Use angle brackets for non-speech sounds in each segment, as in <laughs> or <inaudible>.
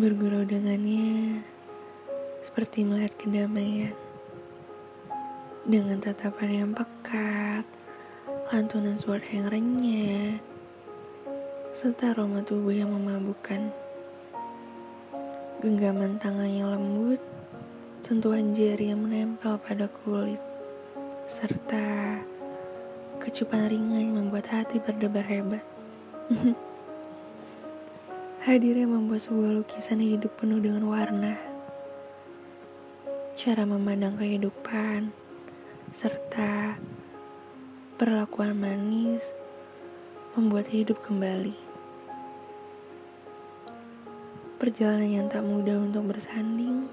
Bergurau dengannya seperti melihat kedamaian. Dengan tatapan yang pekat, lantunan suara yang renyah, serta aroma tubuh yang memabukkan. Genggaman tangannya lembut, sentuhan jari yang menempel pada kulit, serta kecupan ringan yang membuat hati berdebar hebat. <laughs> Hadirnya membuat sebuah lukisan hidup penuh dengan warna. Cara memandang kehidupan, serta perlakuan manis membuat hidup kembali. Perjalanan yang tak mudah untuk bersanding,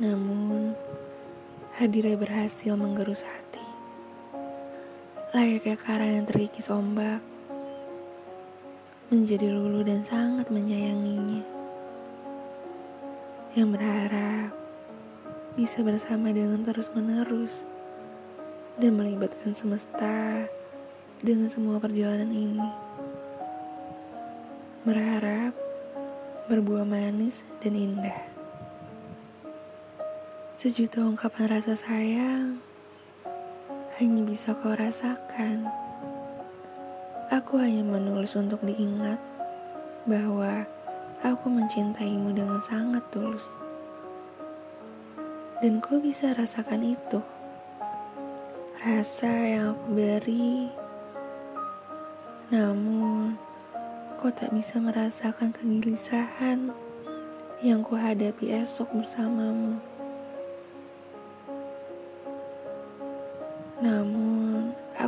namun hadirnya berhasil menggerus hati. Layaknya karang yang terkikis ombak, menjadi lulu dan sangat menyayanginya. Yang berharap bisa bersama dengan terus-menerus dan melibatkan semesta dengan semua perjalanan ini. Berharap berbuah manis dan indah. Sejuta ungkapan rasa sayang hanya bisa kau rasakan. Aku hanya menulis untuk diingat bahwa aku mencintaimu dengan sangat tulus. Dan kau bisa rasakan itu. Rasa yang aku beri. Namun, kau tak bisa merasakan kegelisahan yang ku hadapi esok bersamamu. Namun,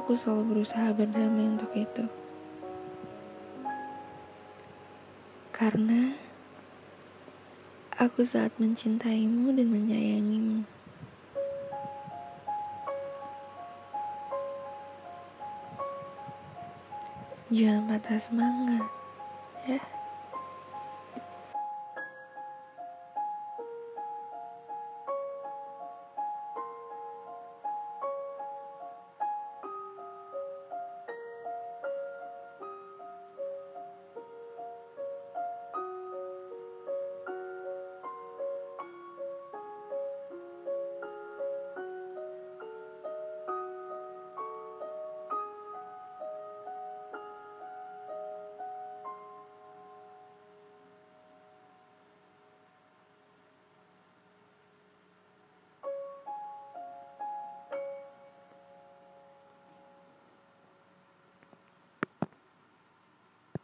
aku selalu berusaha berdamai untuk itu. Karena aku saat mencintaimu dan menyayangimu. Jangan patah semangat, ya.